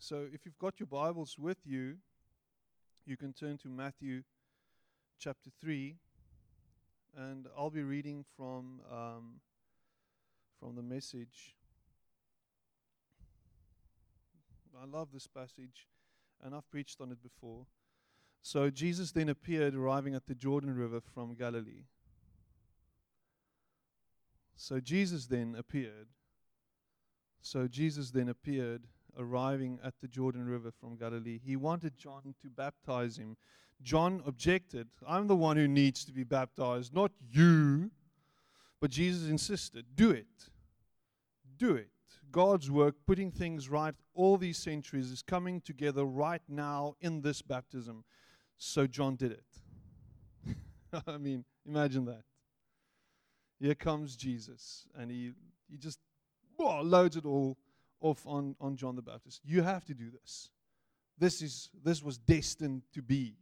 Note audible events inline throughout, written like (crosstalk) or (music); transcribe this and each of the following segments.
So if you've got your Bibles with you, you can turn to Matthew chapter 3, and I'll be reading from, um, from the message. I love this passage, and I've preached on it before. So Jesus then appeared, arriving at the Jordan River from Galilee. So Jesus then appeared. So Jesus then appeared, arriving at the Jordan River from Galilee. He wanted John to baptize him. John objected, I'm the one who needs to be baptized, not you. But Jesus insisted, do it. Do it. God's work, putting things right all these centuries, is coming together right now in this baptism. So John did it. (laughs) I mean, imagine that. Here comes Jesus, and he, he just loads it all off on, on John the Baptist. You have to do this. This, is, this was destined to be.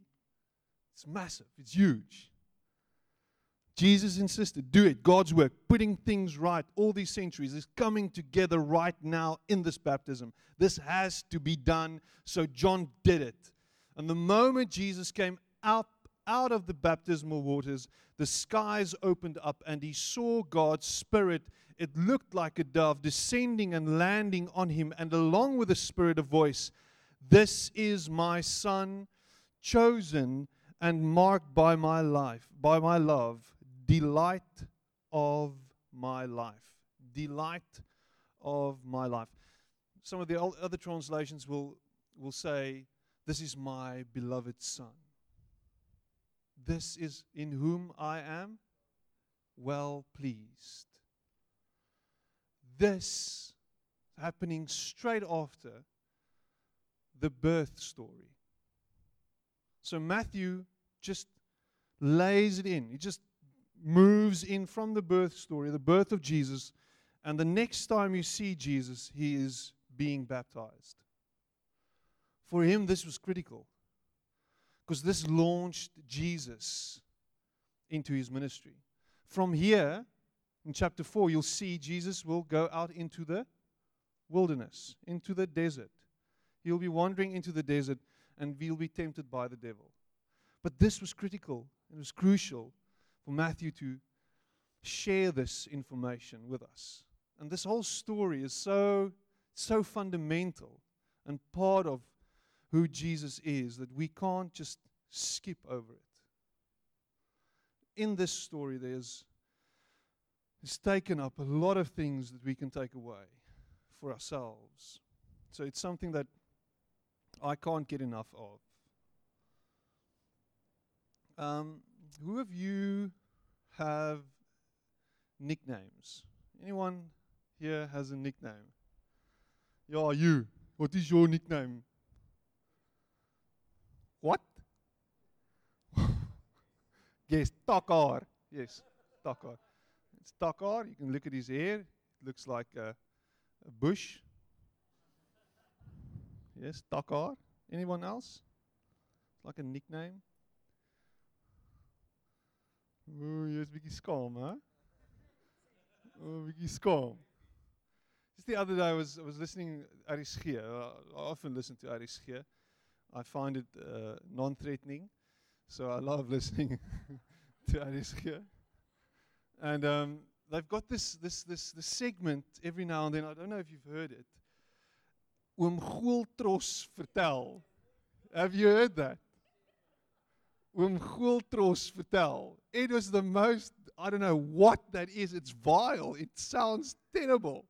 It's massive, it's huge. Jesus insisted, do it. God's work, putting things right all these centuries, is coming together right now in this baptism. This has to be done. So John did it. And the moment Jesus came out, out of the baptismal waters, the skies opened up and he saw God's Spirit. It looked like a dove descending and landing on him, and along with the Spirit, a voice This is my Son, chosen and marked by my life, by my love delight of my life. Delight of my life. Some of the other translations will, will say, This is my beloved Son. This is in whom I am well pleased. This happening straight after the birth story. So Matthew just lays it in. He just moves in from the birth story, the birth of Jesus, and the next time you see Jesus, he is being baptized. For him, this was critical because this launched Jesus into his ministry. From here, in chapter 4, you'll see Jesus will go out into the wilderness, into the desert. He'll be wandering into the desert and we'll be tempted by the devil. But this was critical, it was crucial for Matthew to share this information with us. And this whole story is so, so fundamental and part of who Jesus is that we can't just skip over it. In this story, there's it's taken up a lot of things that we can take away for ourselves. So it's something that I can't get enough of. Um, who of you have nicknames? Anyone here has a nickname? Yeah, you. What is your nickname? What? (laughs) yes, Takar. Yes, Takar. Takar. You can look at his hair. It looks like a, a bush. Yes, Takar. Anyone else? It's like a nickname. Ooh, jy's bietjie skaam, hè? Oh, bietjie skaam. Just the other day I was I was listening RSG. I often listen to RSG. I find it uh, non-threatening, so I love listening (laughs) to RSG. And um, they've got this this this this segment every now and then. I don't know if you've heard it. Oom Goeltros vertel. Have you heard that? Oom Goeltros vertel. It was the most, I don't know what that is. It's vile. It sounds terrible.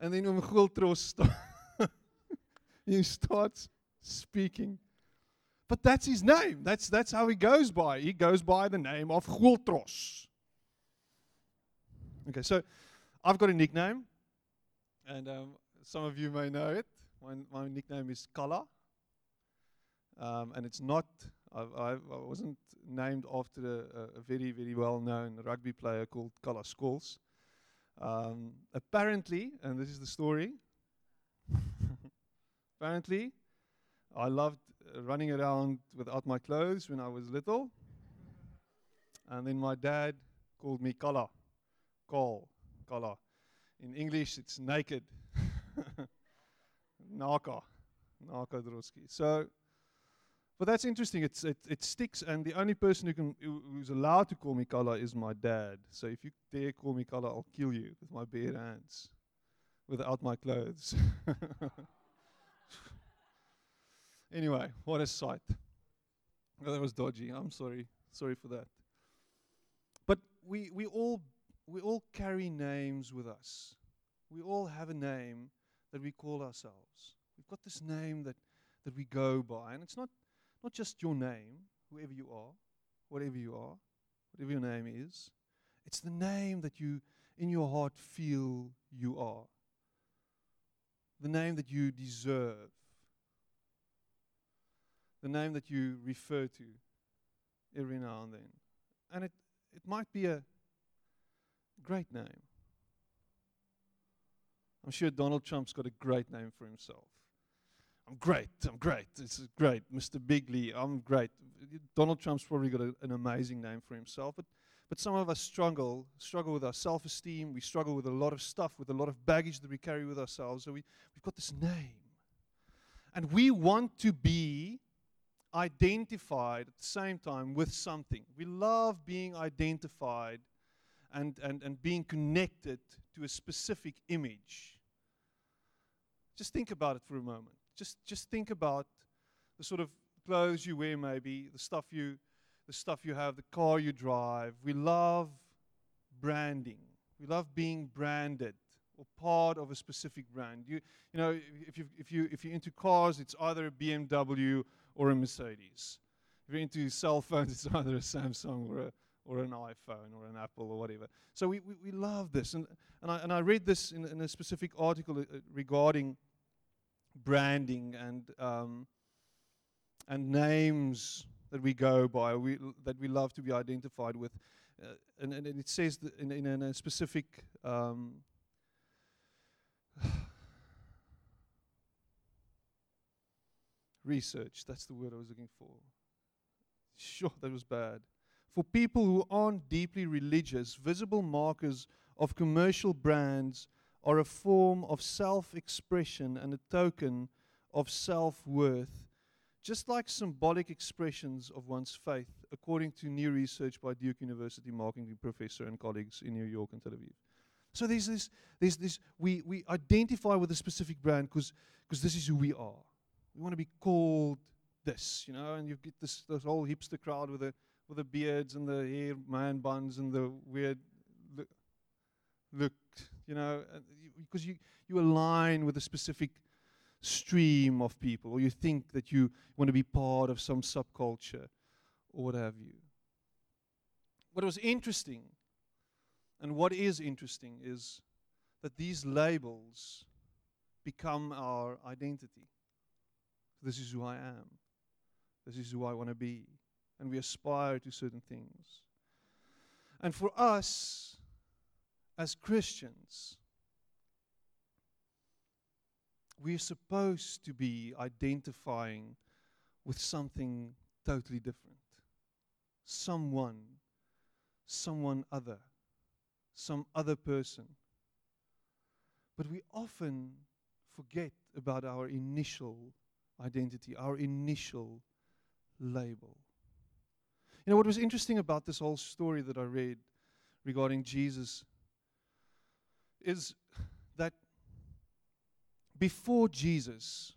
And then Oom Goeltros (laughs) st- he starts speaking. But that's his name. That's, that's how he goes by. He goes by the name of Goeltros. Okay, so I've got a nickname, and um, some of you may know it. My, my nickname is Kala, um, and it's not I, I, I wasn't named after a, a, very, very well known rugby player called Calla Scholtz. Um, apparently, and this is the story, (laughs) apparently, I loved running around without my clothes when I was little. And then my dad called me Kala, Call, Kala. In English, it's naked. (laughs) Naka. Narkodrowski. So, but that's interesting. It's it, it sticks, and the only person who can who, who's allowed to call me Kala is my dad. So if you dare call me Kala, I'll kill you with my bare hands, without my clothes. (laughs) anyway, what a sight! Well, that was dodgy. I'm sorry. Sorry for that. But we we all we all carry names with us. We all have a name that we call ourselves. We've got this name that, that we go by, and it's not, not just your name, whoever you are, whatever you are, whatever your name is. It's the name that you, in your heart, feel you are. The name that you deserve. The name that you refer to every now and then. And it, it might be a great name. I'm sure Donald Trump's got a great name for himself. I'm great. I'm great. This is great. Mr. Bigley, I'm great. Donald Trump's probably got a, an amazing name for himself, but but some of us struggle struggle with our self-esteem. We struggle with a lot of stuff, with a lot of baggage that we carry with ourselves. So we, we've got this name. And we want to be identified at the same time with something. We love being identified and, and, and being connected to a specific image. Just think about it for a moment. Just, just think about the sort of clothes you wear, maybe, the stuff you, the stuff you have, the car you drive. We love branding. We love being branded or part of a specific brand. You, you know, if, you, if, you, if you're into cars, it's either a BMW or a Mercedes. If you're into cell phones, (laughs) it's either a Samsung or a, or an iPhone or an Apple or whatever. So we, we, we love this. And, and, I, and I read this in, in a specific article uh, regarding branding and, um, and names that we go by, we, that we love to be identified with. Uh, and, and it says in, in, in, a specific um, (sighs) research, that's the word I was looking for. Sure, that was bad. For people who aren't deeply religious, visible markers of commercial brands are a form of self expression and a token of self worth, just like symbolic expressions of one's faith, according to new research by Duke University marketing professor and colleagues in New York and Tel Aviv. So there's this, there's this we, we identify with a specific brand because this is who we are. We want to be called this, you know, and you get this, this whole hipster crowd with a with the beards and the hair man buns and the weird look, look you know, because you, you align with a specific stream of people, or you think that you want to be part of some subculture, or what have you. What was interesting, and what is interesting, is that these labels become our identity. This is who I am. This is who I want to be and we aspire to certain things. And for us, as Christians, we're supposed to be identifying with something totally different. Someone, someone other, some other person. But we often forget about our initial identity, our initial label. You know, what was interesting about this whole story that I read regarding Jesus is that before Jesus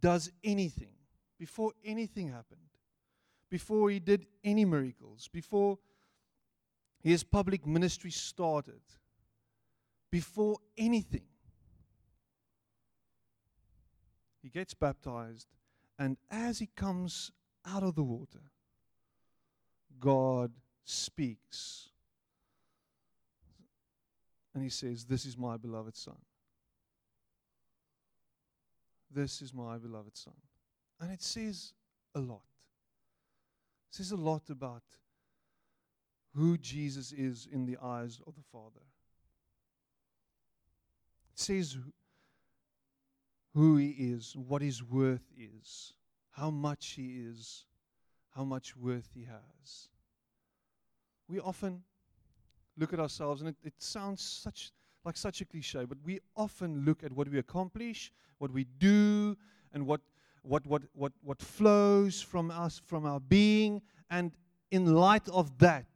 does anything, before anything happened, before he did any miracles, before his public ministry started, before anything, he gets baptized, and as he comes out of the water, God speaks. And he says, This is my beloved Son. This is my beloved Son. And it says a lot. It says a lot about who Jesus is in the eyes of the Father. It says who he is, what his worth is how much He is, how much worth He has. We often look at ourselves, and it, it sounds such like such a cliche, but we often look at what we accomplish, what we do, and what what what what what flows from us from our being, and in light of that,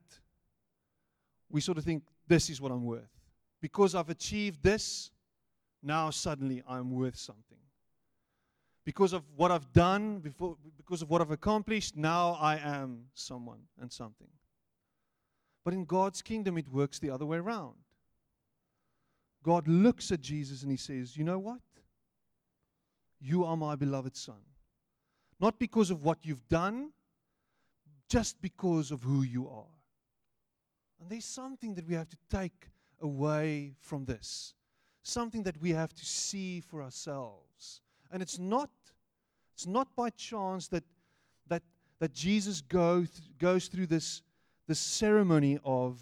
we sort of think this is what I'm worth. Because I've achieved this, now suddenly I'm worth something. Because of what I've done, before, because of what I've accomplished, now I am someone and something. But in God's kingdom, it works the other way around. God looks at Jesus and he says, You know what? You are my beloved son. Not because of what you've done, just because of who you are. And there's something that we have to take away from this, something that we have to see for ourselves. And it's not, it's not by chance that, that, that Jesus go th- goes through this, this ceremony of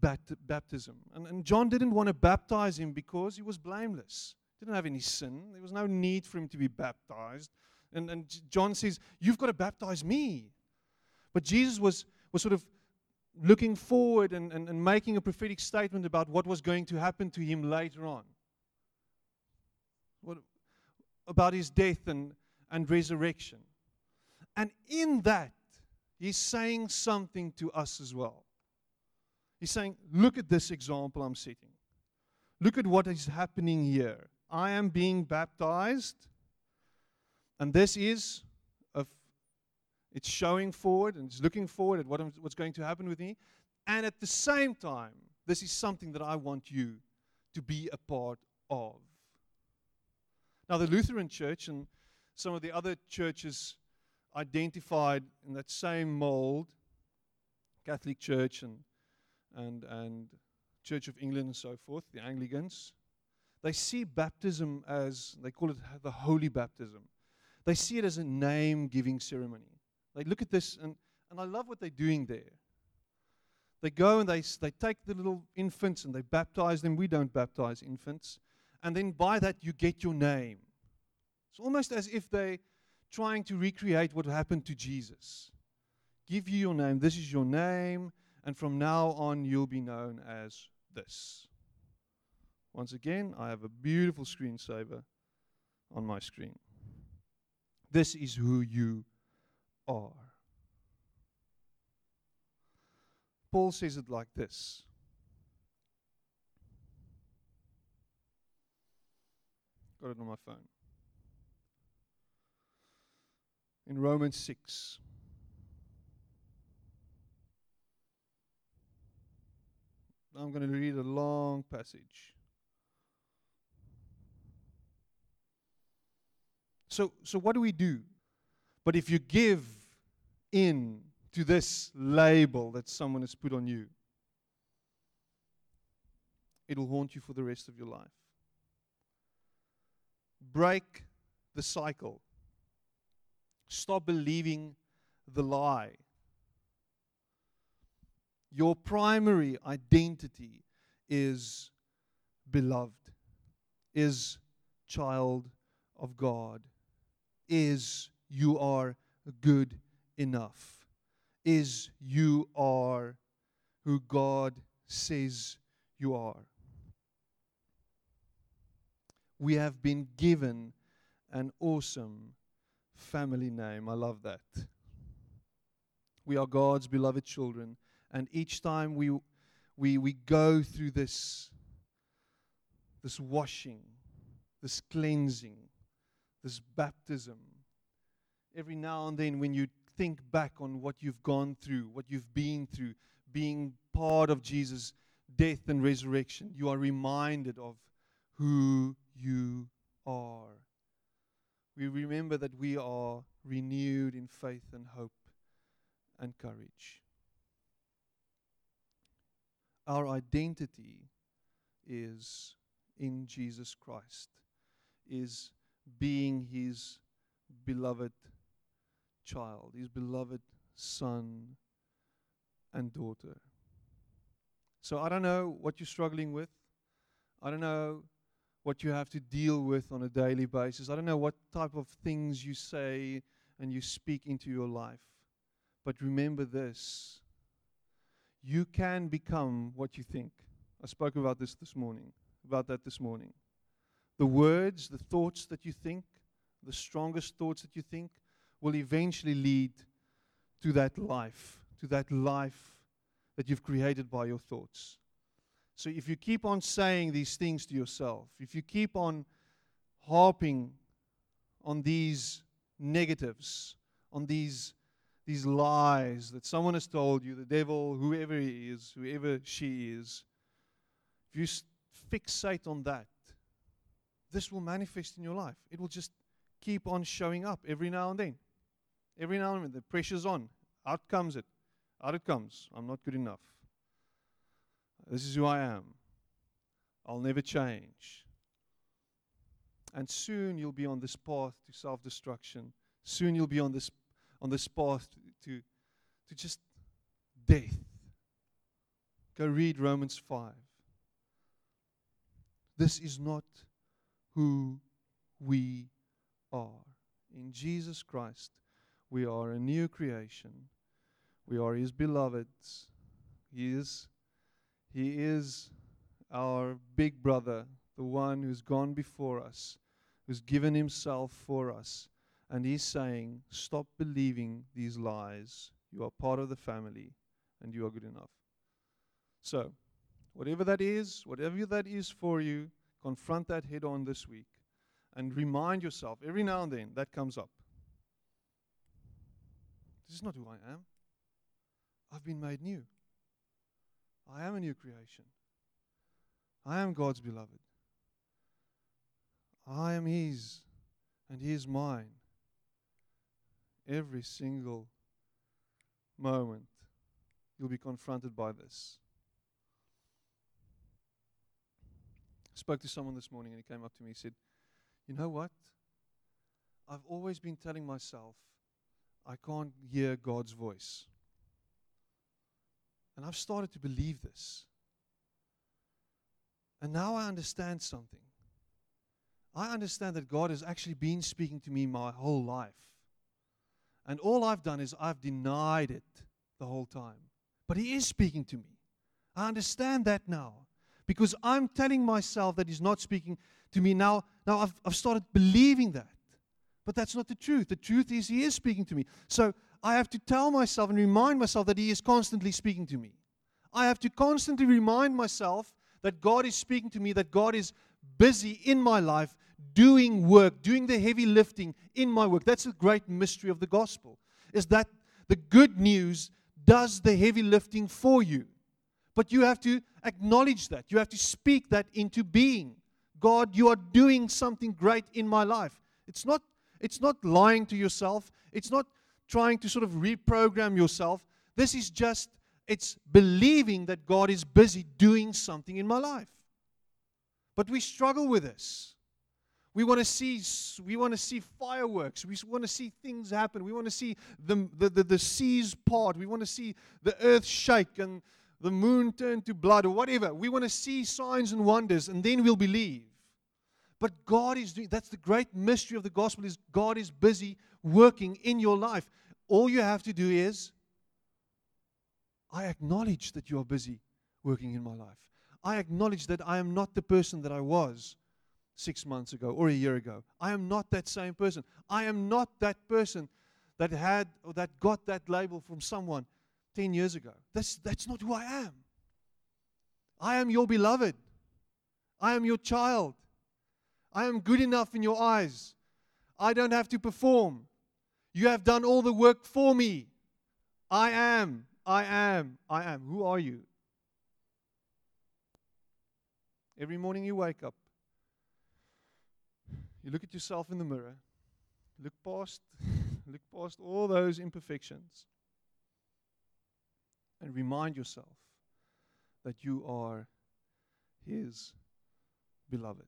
bat- baptism. And, and John didn't want to baptize him because he was blameless. Didn't have any sin. There was no need for him to be baptized. And, and John says, You've got to baptize me. But Jesus was, was sort of looking forward and, and, and making a prophetic statement about what was going to happen to him later on. What, about his death and, and resurrection. And in that, he's saying something to us as well. He's saying, Look at this example I'm setting. Look at what is happening here. I am being baptized, and this is of it's showing forward and it's looking forward at what, what's going to happen with me. And at the same time, this is something that I want you to be a part of. Now, the Lutheran Church and some of the other churches identified in that same mold, Catholic Church and, and, and Church of England and so forth, the Anglicans, they see baptism as, they call it the holy baptism. They see it as a name giving ceremony. They look at this, and, and I love what they're doing there. They go and they, they take the little infants and they baptize them. We don't baptize infants. And then by that, you get your name. It's almost as if they're trying to recreate what happened to Jesus. Give you your name. This is your name. And from now on, you'll be known as this. Once again, I have a beautiful screensaver on my screen. This is who you are. Paul says it like this Got it on my phone. In Romans 6. I'm going to read a long passage. So, so what do we do? But if you give in to this label that someone has put on you, it'll haunt you for the rest of your life. Break the cycle. Stop believing the lie. Your primary identity is beloved, is child of God, is you are good enough, is you are who God says you are. We have been given an awesome family name. I love that. We are God's beloved children, and each time we we we go through this this washing, this cleansing, this baptism, every now and then when you think back on what you've gone through, what you've been through, being part of Jesus' death and resurrection, you are reminded of who you are. We remember that we are renewed in faith and hope and courage. Our identity is in Jesus Christ, is being his beloved child, his beloved son and daughter. So I don't know what you're struggling with. I don't know what you have to deal with on a daily basis. I don't know what type of things you say and you speak into your life. But remember this you can become what you think. I spoke about this this morning, about that this morning. The words, the thoughts that you think, the strongest thoughts that you think, will eventually lead to that life, to that life that you've created by your thoughts. So if you keep on saying these things to yourself, if you keep on harping on these negatives, on these these lies that someone has told you, the devil, whoever he is, whoever she is, if you fixate on that, this will manifest in your life. It will just keep on showing up every now and then. Every now and then, the pressure's on. Out comes it. Out it comes. I'm not good enough. This is who I am. I'll never change. And soon you'll be on this path to self destruction. Soon you'll be on this, on this path to, to just death. Go read Romans 5. This is not who we are. In Jesus Christ, we are a new creation. We are His beloveds. He is, he is our big brother, the one who's gone before us, who's given Himself for us. And He's saying, Stop believing these lies. You are part of the family, and you are good enough. So, whatever that is, whatever that is for you, confront that head on this week and remind yourself every now and then that comes up. This is not who I am. I've been made new. I am a new creation. I am God's beloved. I am His, and He is mine. Every single moment, you'll be confronted by this. I spoke to someone this morning, and he came up to me and said, You know what? I've always been telling myself I can't hear God's voice. And I've started to believe this. And now I understand something. I understand that God has actually been speaking to me my whole life. And all I've done is I've denied it the whole time. But He is speaking to me. I understand that now. Because I'm telling myself that He's not speaking to me now. Now I've, I've started believing that. But that's not the truth. The truth is, He is speaking to me. So I have to tell myself and remind myself that He is constantly speaking to me. I have to constantly remind myself that God is speaking to me, that God is busy in my life doing work, doing the heavy lifting in my work. That's a great mystery of the gospel. Is that the good news does the heavy lifting for you. But you have to acknowledge that. You have to speak that into being. God, you are doing something great in my life. It's not it's not lying to yourself. It's not trying to sort of reprogram yourself. This is just it's believing that God is busy doing something in my life. But we struggle with this. We want to see we want to see fireworks. We want to see things happen. We want to see the, the, the, the seas part. We want to see the earth shake and the moon turn to blood or whatever. We want to see signs and wonders and then we'll believe. But God is doing that's the great mystery of the gospel is God is busy working in your life. All you have to do is I acknowledge that you are busy working in my life. I acknowledge that I am not the person that I was six months ago or a year ago. I am not that same person. I am not that person that had or that got that label from someone 10 years ago. That's, that's not who I am. I am your beloved. I am your child. I am good enough in your eyes. I don't have to perform. You have done all the work for me. I am, I am, I am. Who are you? Every morning you wake up, you look at yourself in the mirror, look past, (laughs) look past all those imperfections, and remind yourself that you are His beloved.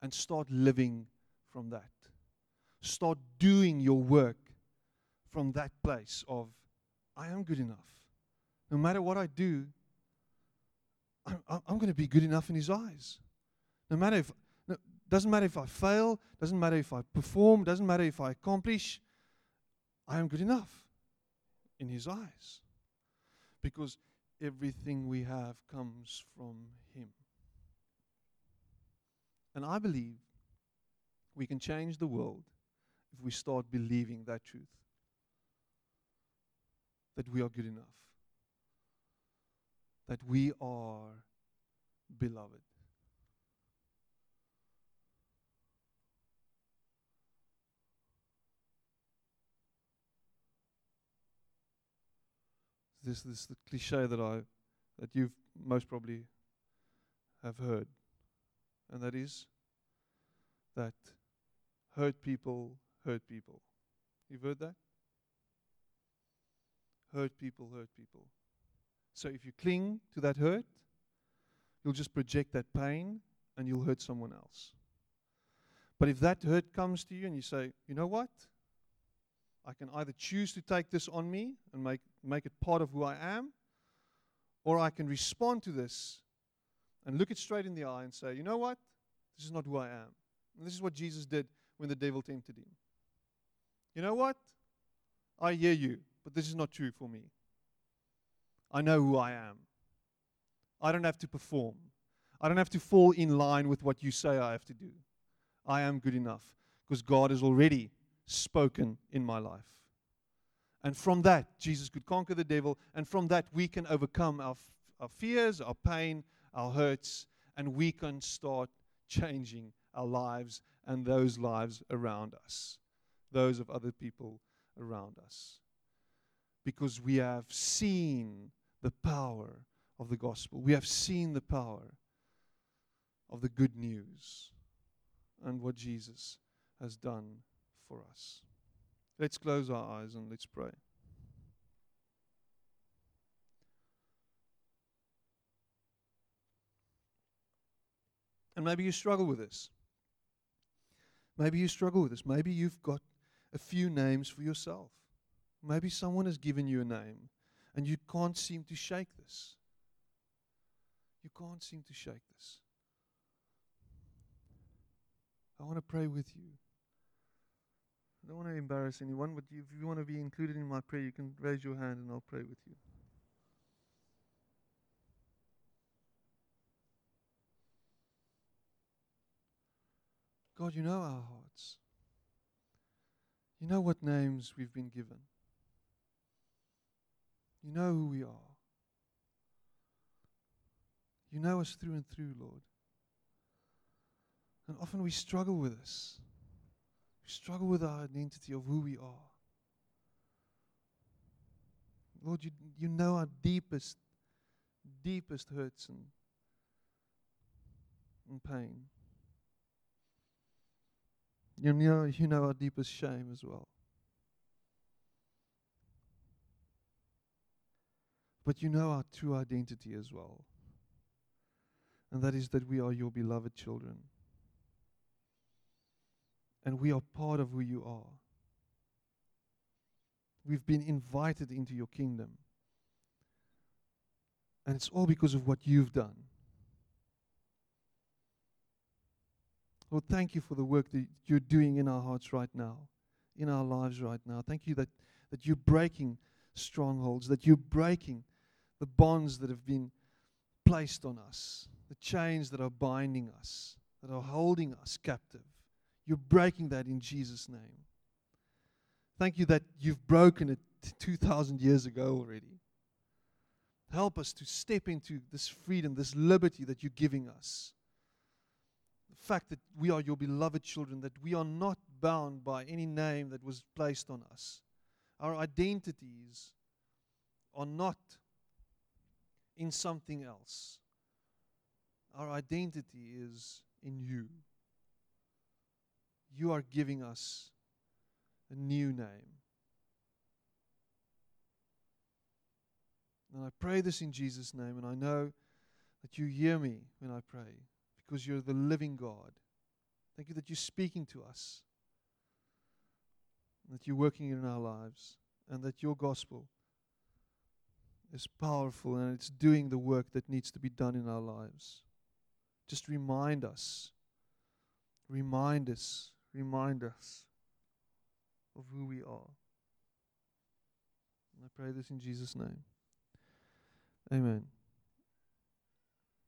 And start living from that. Start doing your work from that place of, I am good enough. No matter what I do, I'm, I'm going to be good enough in His eyes. No matter if, no, doesn't matter if I fail, doesn't matter if I perform, doesn't matter if I accomplish, I am good enough in His eyes. Because everything we have comes from Him. And I believe we can change the world if we start believing that truth that we are good enough, that we are beloved. This, this is the cliche that I that you've most probably have heard, and that is that hurt people hurt people. You've heard that? Hurt people hurt people. So if you cling to that hurt, you'll just project that pain and you'll hurt someone else. But if that hurt comes to you and you say, you know what? I can either choose to take this on me and make, make it part of who I am, or I can respond to this and look it straight in the eye and say, you know what? This is not who I am. And this is what Jesus did when the devil tempted him. You know what? I hear you, but this is not true for me. I know who I am. I don't have to perform. I don't have to fall in line with what you say I have to do. I am good enough because God has already spoken in my life. And from that, Jesus could conquer the devil. And from that, we can overcome our, f- our fears, our pain, our hurts, and we can start changing our lives and those lives around us, those of other people around us. Because we have seen the power of the gospel, we have seen the power of the good news and what Jesus has done for us. Let's close our eyes and let's pray. And maybe you struggle with this. Maybe you struggle with this. Maybe you've got a few names for yourself. Maybe someone has given you a name and you can't seem to shake this. You can't seem to shake this. I want to pray with you. I don't want to embarrass anyone, but if you want to be included in my prayer, you can raise your hand and I'll pray with you. God, you know our hearts. You know what names we've been given. You know who we are. You know us through and through, Lord. And often we struggle with this. We struggle with our identity of who we are. Lord, you, you know our deepest, deepest hurts and, and pain. You know, you know our deepest shame as well. But you know our true identity as well. And that is that we are your beloved children. And we are part of who you are. We've been invited into your kingdom. And it's all because of what you've done. Lord, thank you for the work that you're doing in our hearts right now, in our lives right now. Thank you that, that you're breaking strongholds, that you're breaking the bonds that have been placed on us, the chains that are binding us, that are holding us captive. You're breaking that in Jesus' name. Thank you that you've broken it 2,000 years ago already. Help us to step into this freedom, this liberty that you're giving us fact that we are your beloved children, that we are not bound by any name that was placed on us. Our identities are not in something else. Our identity is in you. You are giving us a new name. And I pray this in Jesus' name, and I know that you hear me when I pray because you're the living God. Thank you that you're speaking to us, that you're working in our lives, and that your gospel is powerful and it's doing the work that needs to be done in our lives. Just remind us, remind us, remind us of who we are. And I pray this in Jesus' name. Amen.